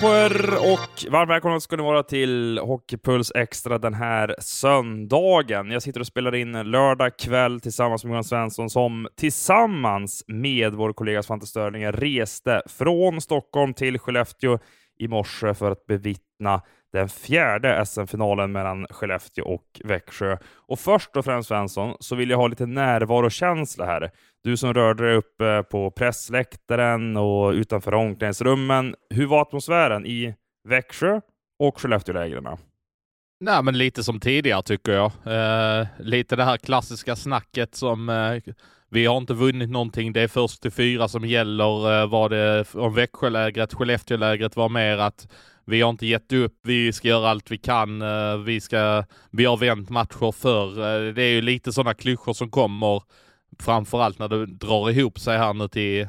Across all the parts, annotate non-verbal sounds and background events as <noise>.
Hej på er och varmt välkomna ska ni vara till Hockeypuls Extra den här söndagen. Jag sitter och spelar in lördag kväll tillsammans med Johan Svensson som tillsammans med vår kollega Svante Störlinger reste från Stockholm till Skellefteå i morse för att bevittna den fjärde SM-finalen mellan Skellefteå och Växjö. Och först och främst Svensson, så vill jag ha lite närvarokänsla här. Du som rörde dig uppe eh, på pressläktaren och utanför omklädningsrummen. Hur var atmosfären i Växjö och Skellefteålägren? Nej, men lite som tidigare tycker jag. Eh, lite det här klassiska snacket som eh, vi har inte vunnit någonting. Det är först till fyra som gäller. Eh, var det om Växjölägret, Skellefteålägret var mer att vi har inte gett upp. Vi ska göra allt vi kan. Eh, vi ska. Vi har vänt matcher förr. Eh, det är ju lite sådana klyschor som kommer framförallt när det drar ihop sig här nu till,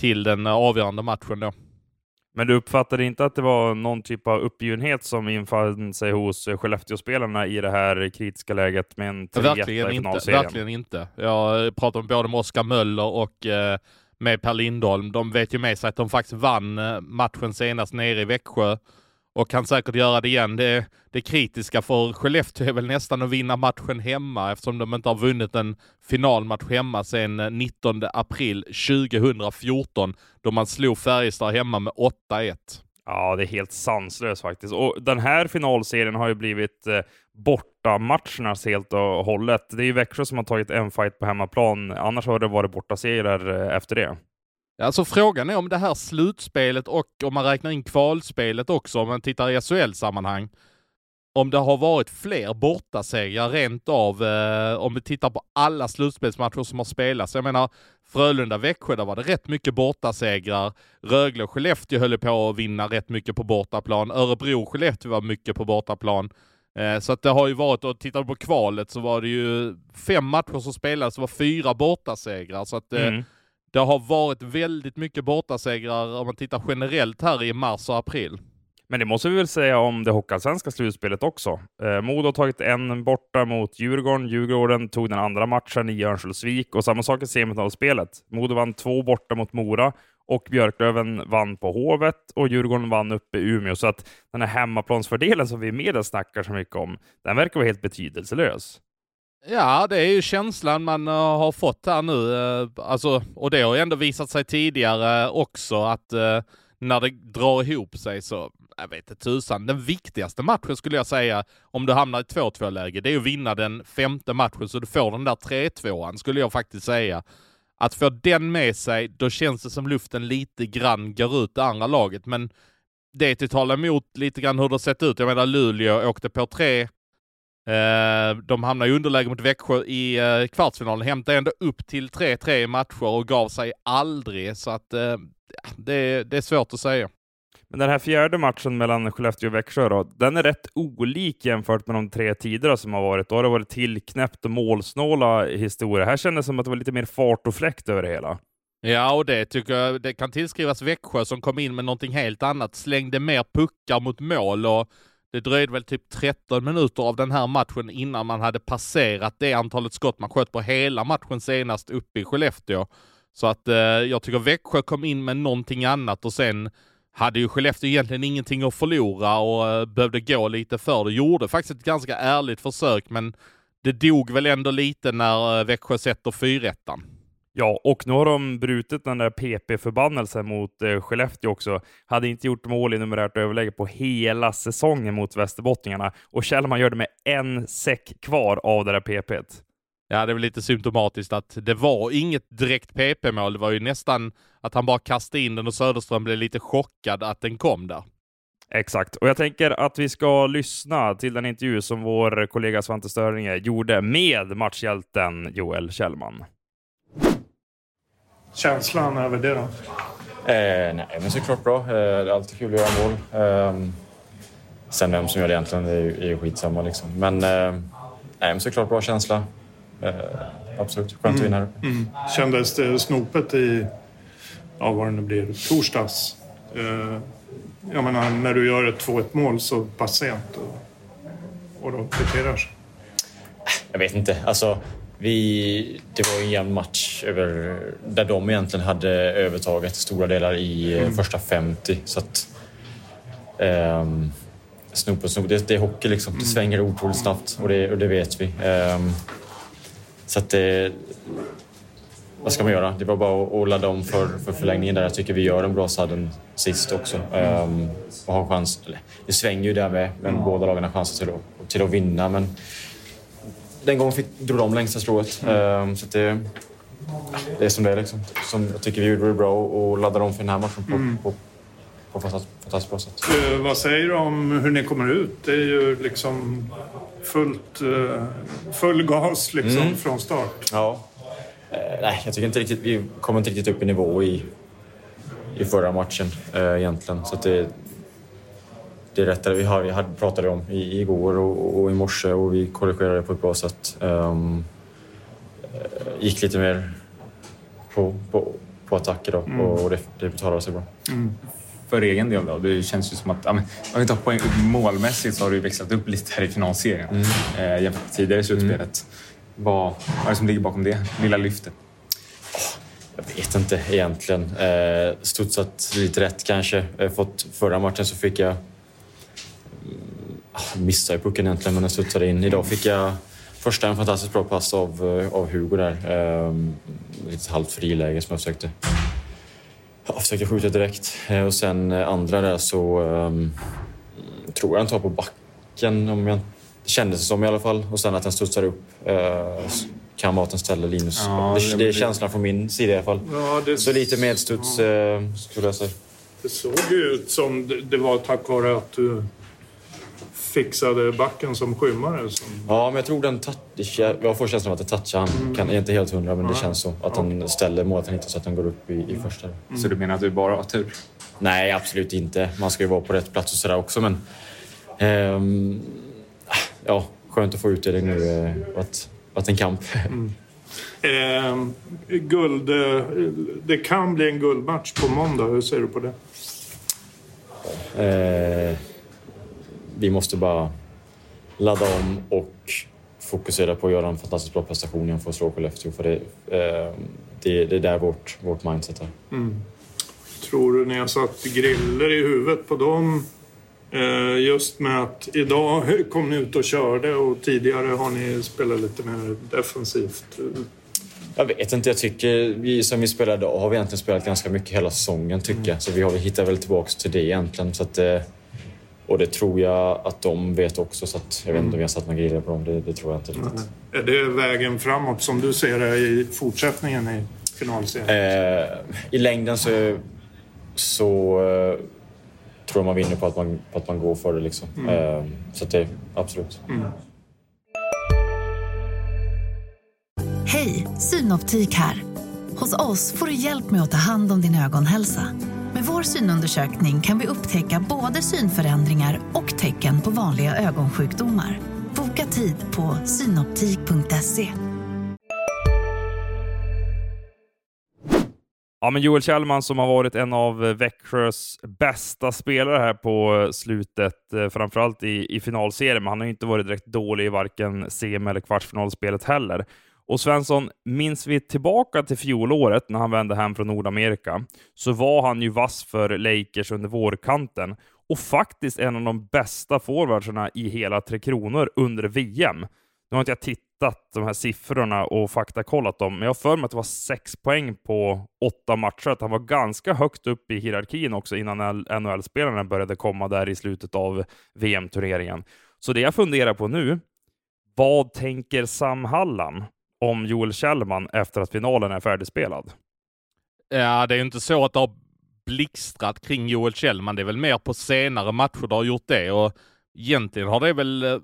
till den avgörande matchen då. Men du uppfattade inte att det var någon typ av uppgivenhet som infann sig hos Skellefteå-spelarna i det här kritiska läget med en 3 Verkligen inte. Verkligen inte. Jag pratar både med Oskar Möller och eh, med Per Lindholm. De vet ju med sig att de faktiskt vann matchen senast nere i Växjö och kan säkert göra det igen. Det, det kritiska för Skellefteå är väl nästan att vinna matchen hemma eftersom de inte har vunnit en finalmatch hemma sedan eh, 19 april 2014 då man slog Färjestad hemma med 8-1. Ja, det är helt sanslöst faktiskt. Och den här finalserien har ju blivit eh, bortamatchernas helt och hållet. Det är ju Växjö som har tagit en fight på hemmaplan. Annars har det varit bortaserier eh, efter det. Alltså frågan är om det här slutspelet och om man räknar in kvalspelet också, om man tittar i SHL-sammanhang, om det har varit fler bortasegrar rent av, eh, om vi tittar på alla slutspelsmatcher som har spelats. Jag menar, Frölunda-Växjö, där var det rätt mycket bortasegrar. Rögle och Skellefteå höll på att vinna rätt mycket på bortaplan. Örebro-Skellefteå var mycket på bortaplan. Eh, så att det har ju varit, och tittar du på kvalet så var det ju fem matcher som spelades, det var fyra bortasegrar. Så att eh, mm det har varit väldigt mycket bortasegrar om man tittar generellt här i mars och april. Men det måste vi väl säga om det hockeyallsvenska slutspelet också. Eh, Modo har tagit en borta mot Djurgården. Djurgården tog den andra matchen i Örnsköldsvik och samma sak i semifinalspelet. Modo vann två borta mot Mora och Björklöven vann på Hovet och Djurgården vann uppe i Umeå. Så att den här hemmaplansfördelen som vi i media snackar så mycket om, den verkar vara helt betydelselös. Ja, det är ju känslan man eh, har fått här nu. Eh, alltså, och det har ju ändå visat sig tidigare också att eh, när det drar ihop sig så, jag vet inte tusan, den viktigaste matchen skulle jag säga om du hamnar i 2-2 läge, det är att vinna den femte matchen så du får den där 3-2an skulle jag faktiskt säga. Att få den med sig, då känns det som luften lite grann går ut det andra laget, men det till talar emot lite grann hur det sett ut. Jag menar Luleå åkte på tre de hamnade i underläge mot Växjö i eh, kvartsfinalen, hämtade ändå upp till 3-3 i matcher och gav sig aldrig, så att eh, det, det är svårt att säga. Men den här fjärde matchen mellan Skellefteå och Växjö, då, den är rätt olik jämfört med de tre tidigare som har varit. Då har det varit tillknäppt och målsnåla historier. Här kändes det som att det var lite mer fart och fläkt över det hela. Ja, och det tycker jag det kan tillskrivas Växjö som kom in med någonting helt annat. Slängde mer puckar mot mål och det dröjde väl typ 13 minuter av den här matchen innan man hade passerat det antalet skott man sköt på hela matchen senast uppe i Skellefteå. Så att eh, jag tycker Växjö kom in med någonting annat och sen hade ju Skellefteå egentligen ingenting att förlora och eh, behövde gå lite för det. Gjorde faktiskt ett ganska ärligt försök men det dog väl ändå lite när eh, Växjö sätter 4 Ja, och nu har de brutit den där PP-förbannelsen mot eh, Skellefteå också. Hade inte gjort mål i numerärt överläge på hela säsongen mot Västerbottningarna och Kjellman gör det med en säck kvar av det där PP't. Ja, det är väl lite symptomatiskt att det var inget direkt PP-mål. Det var ju nästan att han bara kastade in den och Söderström blev lite chockad att den kom där. Exakt, och jag tänker att vi ska lyssna till den intervju som vår kollega Svante Störinge gjorde med matchhjälten Joel Kjellman känslan över det då? Eh, nej, men såklart bra. Eh, det är alltid kul att göra mål. Eh, sen vem som gör det egentligen är ju, är ju skitsamma. Liksom. Men, eh, nej, men såklart bra känsla. Eh, absolut. Skönt att vinna här uppe. Mm. Kändes det snopet i, ja, vad det nu blir, torsdags? Eh, jag menar, när du gör ett 2-1 mål så pass sent och, och då kvitterar. Jag vet inte. Alltså, vi, det var en jämn match över, där de egentligen hade övertaget stora delar i eh, mm. första 50. Så att, Um, snop och snop. Det, det är hockey liksom. Det svänger otroligt snabbt och det, och det vet vi. Um, så att det... Vad ska man göra? Det var bara att, ladda om för, för förlängningen där. Jag tycker vi gör en bra sadden sist också. Um, och har chans... Eller, det svänger ju där med, men mm. båda lagen har chanser till att, till att vinna. Men den gången fick, drog de längsta strået. Um, så det, det är som det är liksom. Som jag tycker vi gjorde det bra och laddade om för den här matchen på, mm. på, på fantastiskt bra sätt. Uh, vad säger du om hur ni kommer ut? Det är ju liksom fullt, uh, full gas liksom mm. från start. Ja. Uh, nej, jag tycker inte riktigt... Vi kom inte riktigt upp i nivå i, i förra matchen egentligen. Så det, det är rättare. Vi, har, vi hade, pratade om i, igår och, och i morse och vi korrigerade på ett bra sätt. Um, gick lite mer på, på, på attacker då, mm. och det, det betalade sig bra. Mm. För egen del då? Det känns ju som att, ja, men, om vi tar poäng målmässigt så har du växlat upp lite här i finalserien mm. eh, jämfört med tidigare i slutspelet. Mm. Vad, vad är det som ligger bakom det lilla lyftet? Jag vet inte egentligen. Eh, studsat lite rätt kanske. Eh, fått, förra matchen så fick jag... Mm, missade pucken egentligen, men den studsade in. Idag fick jag första en fantastiskt bra pass av, eh, av Hugo där. Um, lite halvt friläge som jag försökte, jag försökte skjuta direkt. Uh, och sen uh, andra där så um, tror jag han tar på backen. Om jag, det kändes som i alla fall. Och sen att den studsar upp. Att den ställer Linus. Ja, det, det, är känslan från min sida i alla fall. Ja, det... Så lite medstuds ja. skulle jag säga. Det såg ju ut som det var tack vare att du fixade backen som skymmare. Som... Ja, men jag tror den Jag får känslan av att det touchar. Han mm. kan, jag är inte helt hundra, men det känns så. Att han ställer målet inte så att den går upp i, i första. Mm. Så du menar att du bara har tur? Nej, absolut inte. Man ska ju vara på rätt plats och sådär också, men... Ehm, ja, skönt att få ut det nu. Eh, att, att en kamp. Mm. <laughs> Eh, guld, eh, det kan bli en guldmatch på måndag. Hur ser du på det? Eh, vi måste bara ladda om och fokusera på att göra en fantastiskt bra prestation att slå Skellefteå. För det, eh, det, det är där vårt, vårt mindset är. Mm. Tror du ni har satt griller i huvudet på dem? Eh, just med att idag kom ni ut och körde och tidigare har ni spelat lite mer defensivt. Jag vet inte. Jag tycker vi, som vi spelar idag har vi egentligen spelat ganska mycket hela säsongen tycker jag. Mm. Så vi har hittat väl tillbaka till det egentligen. Så att, eh, och det tror jag att de vet också, så att jag vet inte om jag satt några griller på dem. Det, det, tror jag inte riktigt. Är det vägen framåt som du ser det i fortsättningen i finalserien? Eh, I längden så, så eh, tror jag man vinner på att man, på att man går för det. Liksom. Mm. Eh, så det, absolut. Mm. Hej, Synoptik här. Hos oss får du hjälp med att ta hand om din ögonhälsa. Med vår synundersökning kan vi upptäcka både synförändringar och tecken på vanliga ögonsjukdomar. Boka tid på synoptik.se. Ja, men Joel Kjellman som har varit en av eh, Växjös bästa spelare här på eh, slutet, eh, framförallt i, i finalserien, men han har inte varit direkt dålig i varken semi eller kvartsfinalspelet heller. Och Svensson, minns vi tillbaka till fjolåret när han vände hem från Nordamerika, så var han ju vass för Lakers under vårkanten och faktiskt en av de bästa forwardsarna i hela Tre Kronor under VM. Nu har inte jag tittat de här siffrorna och faktakollat dem, men jag har för mig att det var sex poäng på åtta matcher, att han var ganska högt upp i hierarkin också innan NHL-spelarna började komma där i slutet av VM-turneringen. Så det jag funderar på nu, vad tänker Sam Hallam? Om Joel Kjellman efter att finalen är färdigspelad. Ja, det är ju inte så att det har blixtrat kring Joel Kjellman. Det är väl mer på senare matcher det har gjort det och egentligen har det väl eh,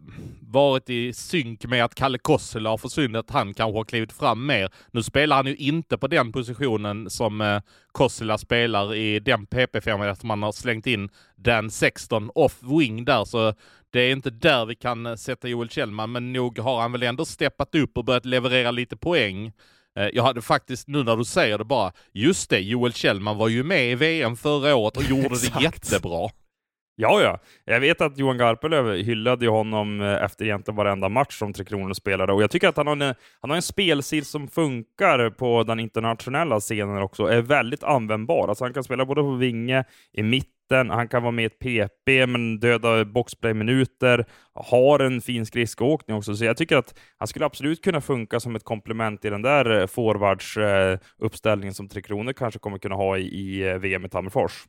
varit i synk med att Kalle Kossela har försvunnit. Han kanske har klivit fram mer. Nu spelar han ju inte på den positionen som eh, Kossela spelar i den PP-firman eftersom man har slängt in Dan 16 off wing där så det är inte där vi kan eh, sätta Joel Kjellman, men nog har han väl ändå steppat upp och börjat leverera lite poäng. Eh, jag hade faktiskt, nu när du säger det bara, just det, Joel Kjellman var ju med i VM förra året och gjorde det <laughs> jättebra. Ja, ja. Jag vet att Johan Garpenlöv hyllade ju honom eh, efter egentligen varenda match som Tre Kronor spelade och jag tycker att han har en, han har en spelstil som funkar på den internationella scenen också, är väldigt användbar. Alltså han kan spela både på vinge, i mitten, han kan vara med i ett PP, men döda boxplay-minuter, har en fin skridskoåkning också, så jag tycker att han skulle absolut kunna funka som ett komplement i den där eh, forwardsuppställningen eh, forwards-uppställningen som Tre Kronor kanske kommer kunna ha i, i VM i Tammerfors.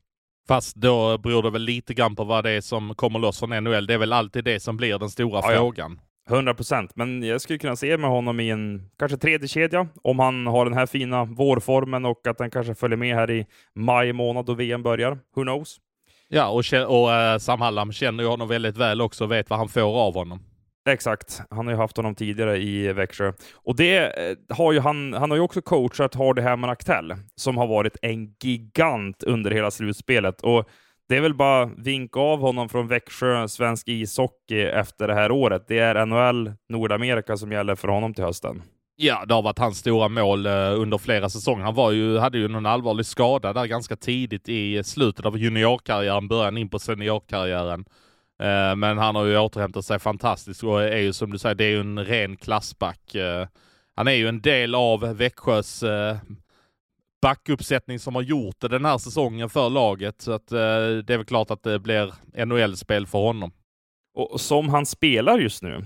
Fast då beror det väl lite grann på vad det är som kommer loss från NHL. Det är väl alltid det som blir den stora Ja, frågan. 100 procent, men jag skulle kunna se med honom i en kanske tredje kedja om han har den här fina vårformen och att han kanske följer med här i maj månad då VM börjar. Who knows? Ja, och, och uh, Sam Hallam känner ju honom väldigt väl också och vet vad han får av honom. Exakt, han har ju haft honom tidigare i Växjö. Och det eh, har ju han, han har ju också coachat Hardy Hammar Aktell, som har varit en gigant under hela slutspelet. Och det är väl bara vinka av honom från Växjö, svensk ishockey, efter det här året. Det är NHL Nordamerika som gäller för honom till hösten. Ja, det har varit hans stora mål eh, under flera säsonger. Han var ju, hade ju någon allvarlig skada där ganska tidigt i slutet av juniorkarriären, början in på seniorkarriären. Eh, men han har ju återhämtat sig fantastiskt och är ju som du säger, det är ju en ren klassback. Eh, han är ju en del av Växjös eh, backuppsättning som har gjort det den här säsongen för laget. Så att, eh, det är väl klart att det blir NHL-spel för honom. Och som han spelar just nu,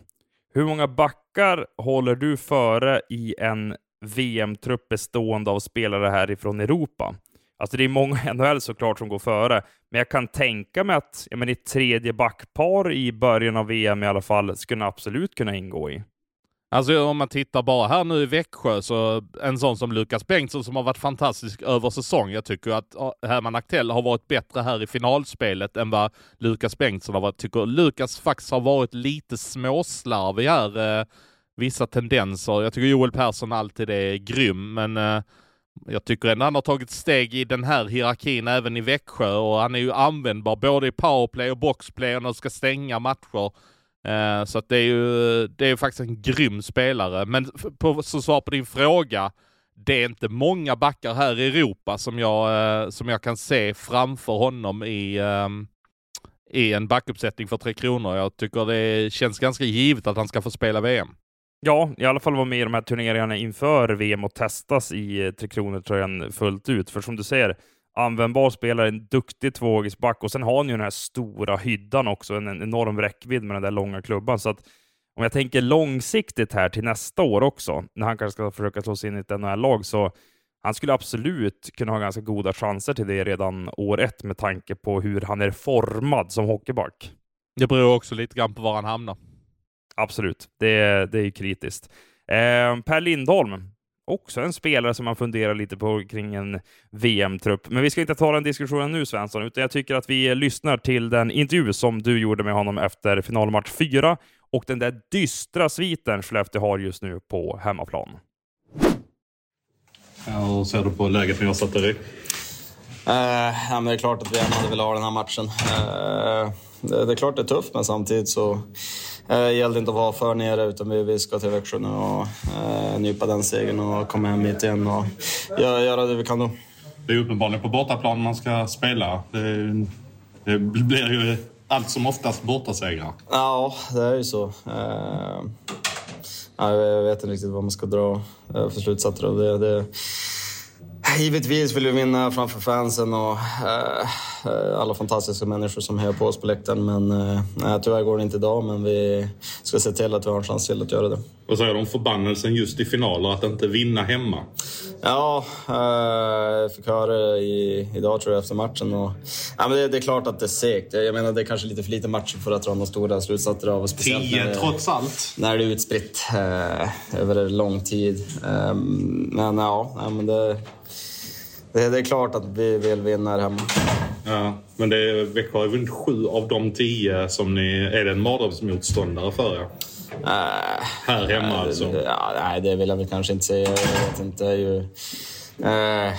hur många backar håller du före i en VM-trupp bestående av spelare härifrån Europa? Alltså det är många <laughs> NHL såklart som går före, men jag kan tänka mig att ja, men ett tredje backpar i början av VM i alla fall skulle absolut kunna ingå i. Alltså om man tittar bara här nu i Växjö så en sån som Lukas Bengtsson som har varit fantastisk över säsong. Jag tycker att Herman Aktell har varit bättre här i finalspelet än vad Lukas Bengtsson har varit. Jag tycker Lukas faktiskt har varit lite småslarvig här. Eh, vissa tendenser. Jag tycker Joel Persson alltid är grym, men eh, jag tycker ändå han har tagit steg i den här hierarkin även i Växjö och han är ju användbar både i powerplay och boxplay och när de ska stänga matcher. Eh, så att det är ju det är faktiskt en grym spelare. Men på, som svar på din fråga, det är inte många backar här i Europa som jag, eh, som jag kan se framför honom i, ehm, i en backuppsättning för Tre Kronor. Jag tycker det känns ganska givet att han ska få spela VM. Ja, i alla fall vara med i de här turneringarna inför VM och testas i eh, Tre Kronor-tröjan fullt ut. För som du säger, användbar spelare, en duktig tvåvägsback och sen har han ju den här stora hyddan också, en, en enorm räckvidd med den där långa klubban. Så att om jag tänker långsiktigt här till nästa år också, när han kanske ska försöka slå sig in i ett NHL-lag, så han skulle absolut kunna ha ganska goda chanser till det redan år ett med tanke på hur han är formad som hockeyback. Det beror också lite grann på var han hamnar. Absolut, det, det är ju kritiskt. Eh, per Lindholm, också en spelare som man funderar lite på kring en VM-trupp. Men vi ska inte ta den diskussionen nu Svensson, utan jag tycker att vi lyssnar till den intervju som du gjorde med honom efter finalmatch 4 och den där dystra sviten Skellefteå har just nu på hemmaplan. Ja, Hur ser du på läget när jag satt dig? Eh, ja, men det är klart att vi gärna hade velat ha den här matchen. Eh, det, det är klart det är tufft, men samtidigt så eh, det inte att vara för nere utan vi, vi ska till Växjö nu och eh, nypa den segern och komma hem hit igen och göra, göra det vi kan då. Det är uppenbarligen på bortaplan man ska spela. Det, det blir ju allt som oftast bortasegrar. Ja, det är ju så. Eh, ja, jag vet inte riktigt vad man ska dra för slutsatser av det. det Givetvis vill vi vinna framför fansen och eh, eh, alla fantastiska människor som hejar på oss på läktaren. Men eh, tyvärr går det inte idag, men vi ska se till att vi har en chans till att göra det. Vad säger du om förbannelsen just i finaler, att inte vinna hemma? Ja, eh, jag fick höra det i, idag tror jag efter matchen. Och, ja, men det, det är klart att det är segt. Jag menar, det är kanske lite för lite matcher för att dra några stora slutsatser av. och speciellt när Tio det- trots allt. när det är utspritt eh, över en lång tid. Eh, men ja, nej, men det, det, det är klart att vi vill vinna här hemma. Ja, men det Växjö har ju vunnit sju av de tio som ni... Är det en mardrömsmotståndare för er? Här hemma alltså. ja, nej, det vill jag väl kanske inte säga. Jag vet inte. Det är ju, eh,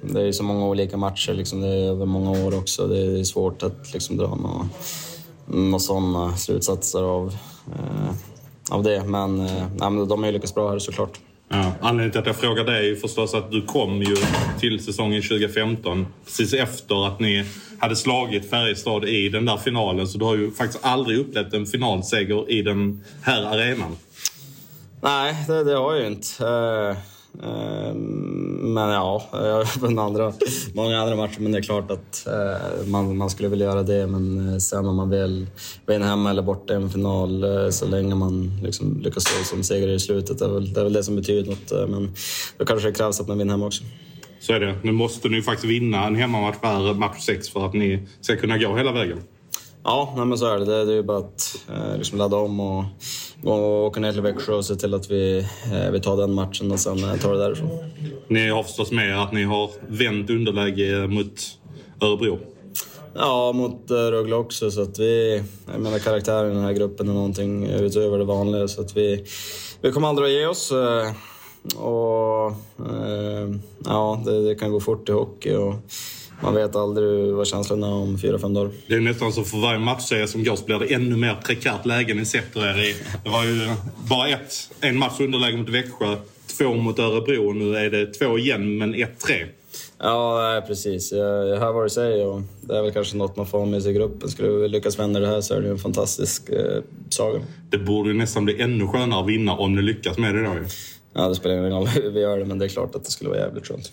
det är ju så många olika matcher. Liksom. Det är över många år också. Det är svårt att liksom, dra några, några sådana slutsatser av, eh, av det. Men, eh, nej, men de har ju lyckats bra här såklart. Ja, anledningen till att jag frågar dig är ju förstås att du kom ju till säsongen 2015 precis efter att ni hade slagit Färjestad i den där finalen. Så du har ju faktiskt aldrig upplevt en finalseger i den här arenan. Nej, det, det har jag ju inte. Eh, Ehm, men ja, jag har vunnit andra, många andra matcher. Men det är klart att eh, man, man skulle vilja göra det. Men eh, sen om man vill vinna hemma eller borta i en final, eh, så länge man liksom lyckas stå som segrare i slutet, det är, väl, det är väl det som betyder något. men då kanske det krävs att man vinner hemma också. Så är det. Nu måste ni faktiskt vinna en hemmamatch för match 6 för att ni ska kunna gå hela vägen. Ja, nej men så är det. Det, det är ju bara att eh, liksom ladda om och, och åka ner till Växjö och se till att vi, eh, vi tar den matchen och sen eh, tar det därifrån. Ni har förstås med att ni har vänt underläge mot Örebro. Ja, mot uh, Rögle också. Så att vi, jag menar karaktären i den här gruppen är någonting utöver det vanliga. Så att vi, vi kommer aldrig att ge oss. Uh, och uh, ja, det, det, kan gå fort i hockey. Och, man vet aldrig vad känslan är om fyra, fem dagar. Det är nästan så för varje matchserie som går så blir det ännu mer prekärt läge ni sätter er i. Det var ju bara ett, en match underläge mot Växjö, två mot Örebro och nu är det två igen, men 1-3. Ja, precis. Jag, hör vad du säger och det är väl kanske något man får med sig i gruppen. Skulle vi lyckas vända det här så är det en fantastisk eh, saga. Det borde ju nästan bli ännu skönare att vinna om ni lyckas med det då ju. Ja, det spelar ingen roll <laughs> hur vi gör det, men det är klart att det skulle vara jävligt skönt.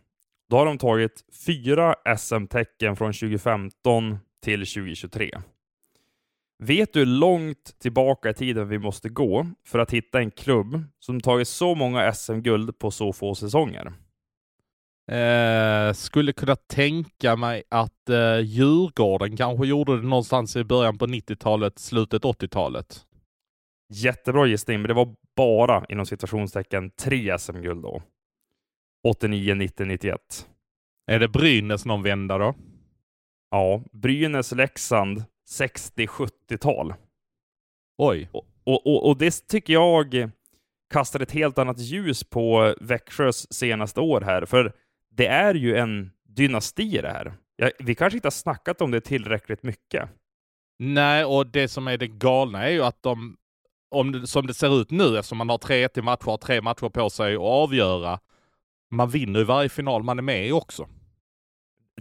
då har de tagit fyra SM-tecken från 2015 till 2023. Vet du hur långt tillbaka i tiden vi måste gå för att hitta en klubb som tagit så många SM-guld på så få säsonger? Eh, skulle kunna tänka mig att eh, Djurgården kanske gjorde det någonstans i början på 90-talet, slutet 80-talet. Jättebra gissning, men det var bara inom situationstecken tre SM-guld då. 89, 90, 91. Är det Brynäs någon vända då? Ja, Brynäs, Leksand, 60-70-tal. Oj. Och, och, och, det tycker jag kastar ett helt annat ljus på Växjös senaste år här, för det är ju en dynasti det här. Ja, vi kanske inte har snackat om det tillräckligt mycket. Nej, och det som är det galna är ju att de, om det, som det ser ut nu, eftersom man har tre 1 matcher, tre matcher på sig att avgöra, man vinner ju varje final man är med i också.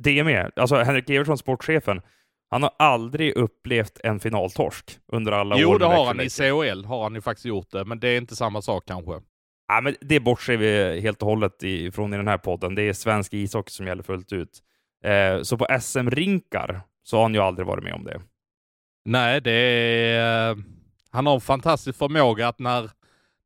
Det är med. Alltså Henrik Evertsson, sportchefen, han har aldrig upplevt en finaltorsk under alla jo, år. Jo, det har han. I CHL har han ju faktiskt gjort det, men det är inte samma sak kanske. Ja, men det bortser vi helt och hållet ifrån i den här podden. Det är svensk ishockey som gäller fullt ut. Eh, så på SM-rinkar så har han ju aldrig varit med om det. Nej, det är... Han har en fantastisk förmåga att när,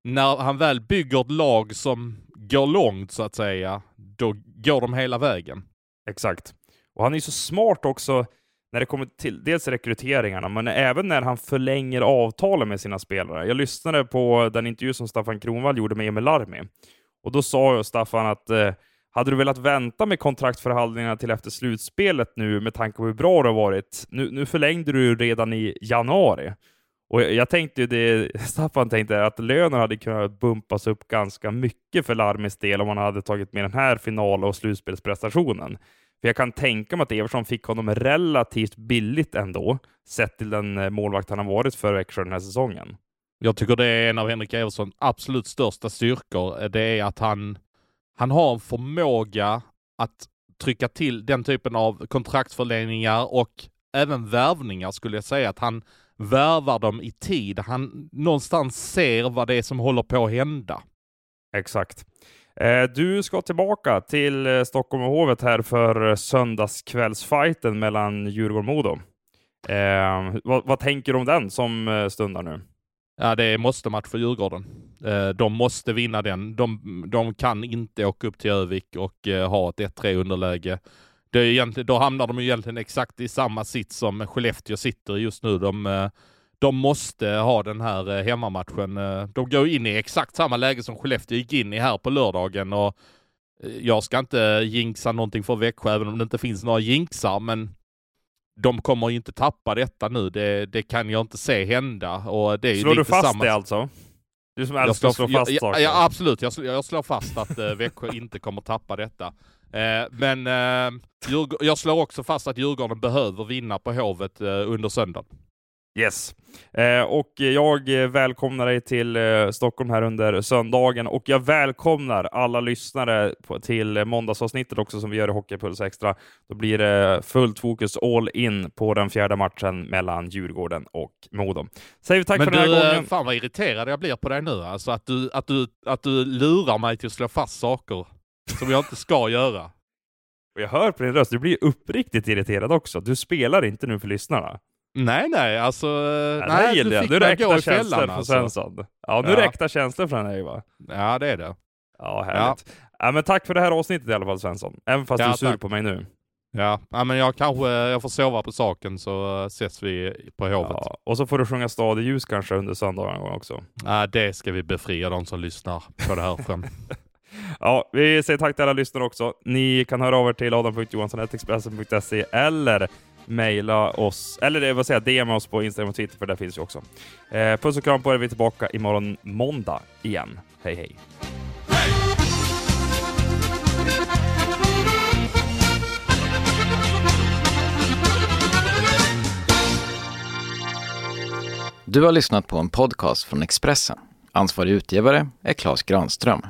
när han väl bygger ett lag som går långt så att säga, då går de hela vägen. Exakt. Och han är ju så smart också när det kommer till dels rekryteringarna, men även när han förlänger avtalen med sina spelare. Jag lyssnade på den intervju som Staffan Kronvall gjorde med Emil Larmi. Och då sa Staffan att eh, hade du velat vänta med kontraktförhandlingarna till efter slutspelet nu med tanke på hur bra det har varit? Nu, nu förlängde du redan i januari. Och jag tänkte ju det <laughs> Staffan tänkte att lönen hade kunnat bumpas upp ganska mycket för Larmis del om han hade tagit med den här final och slutspelsprestationen. För jag kan tänka mig att Eversson fick honom relativt billigt ändå, sett till den eh, målvakt han har varit för Växjö den här säsongen. Jag tycker det är en av Henrik Eversons absolut största styrkor. Eh, det är att han, han har en förmåga att trycka till den typen av kontraktsförlängningar och även värvningar skulle jag säga. Att han värvar dem i tid. Han någonstans ser vad det är som håller på att hända. Exakt. Eh, du ska tillbaka till eh, Stockholm och Hovet här för söndagskvällsfighten mellan Djurgården och Modo. Eh, vad, vad, tänker du om den som stundar nu? Ja, det är måste-match för Djurgården. Eh, de måste vinna den. De, de kan inte åka upp till Övik och eh, ha ett 1-3 underläge. Det är egentligen, då hamnar de egentligen exakt i samma sits som Skellefteå sitter just nu. De, eh, de måste ha den här hemmamatchen. De går in i exakt samma läge som Skellefteå gick in i här på lördagen. Och jag ska inte jinxa någonting för Växjö, även om det inte finns några jinxar, men de kommer ju inte tappa detta nu. Det, det kan jag inte se hända. Och det är Slår du fast samma... det alltså? Du som älskar att slå fast ja, saker. Ja, absolut. Jag, slår, jag slår fast att eh, Växjö inte kommer tappa detta. Eh, men eh, jag slår också fast att Djurgården behöver vinna på Hovet eh, under söndagen. Yes. Eh, och jag välkomnar dig till eh, Stockholm här under söndagen och jag välkomnar alla lyssnare på, till måndagsavsnittet också som vi gör i Hockeypuls Extra. Då blir det fullt fokus all in på den fjärde matchen mellan Djurgården och Modo. Säger vi tack Men för den här du, eh, gången. fan vad irriterad jag blir på dig nu. Alltså att du, att, du, att du lurar mig till att slå fast saker som jag inte ska göra. Och jag hör på din röst, du blir uppriktigt irriterad också. Du spelar inte nu för lyssnarna. Nej, nej, alltså... Ja, nej, du fick Nu i känslor från alltså. Svensson. Ja, nu Ja. räckta känslor från dig va? Ja, det är det. Ja, härligt. Ja. men tack för det här avsnittet i alla fall Svensson. Även fast Ja, du är sur tack. på mig nu. Ja, ja men jag kanske jag får sova på saken så ses vi på Hovet. Ja, och så får du sjunga Stad i ljus kanske under söndagen också. Ja, det ska vi befria de som lyssnar på det här från. <laughs> Ja, vi säger tack till alla lyssnare också. Ni kan höra av er till adam.johansson.expressen.se eller mejla oss, eller det vad säger jag, DM oss på Instagram och Twitter, för där finns vi också. Eh, puss och kram på er, vi är tillbaka imorgon måndag igen. Hej hej! Du har lyssnat på en podcast från Expressen. Ansvarig utgivare är Klas Granström.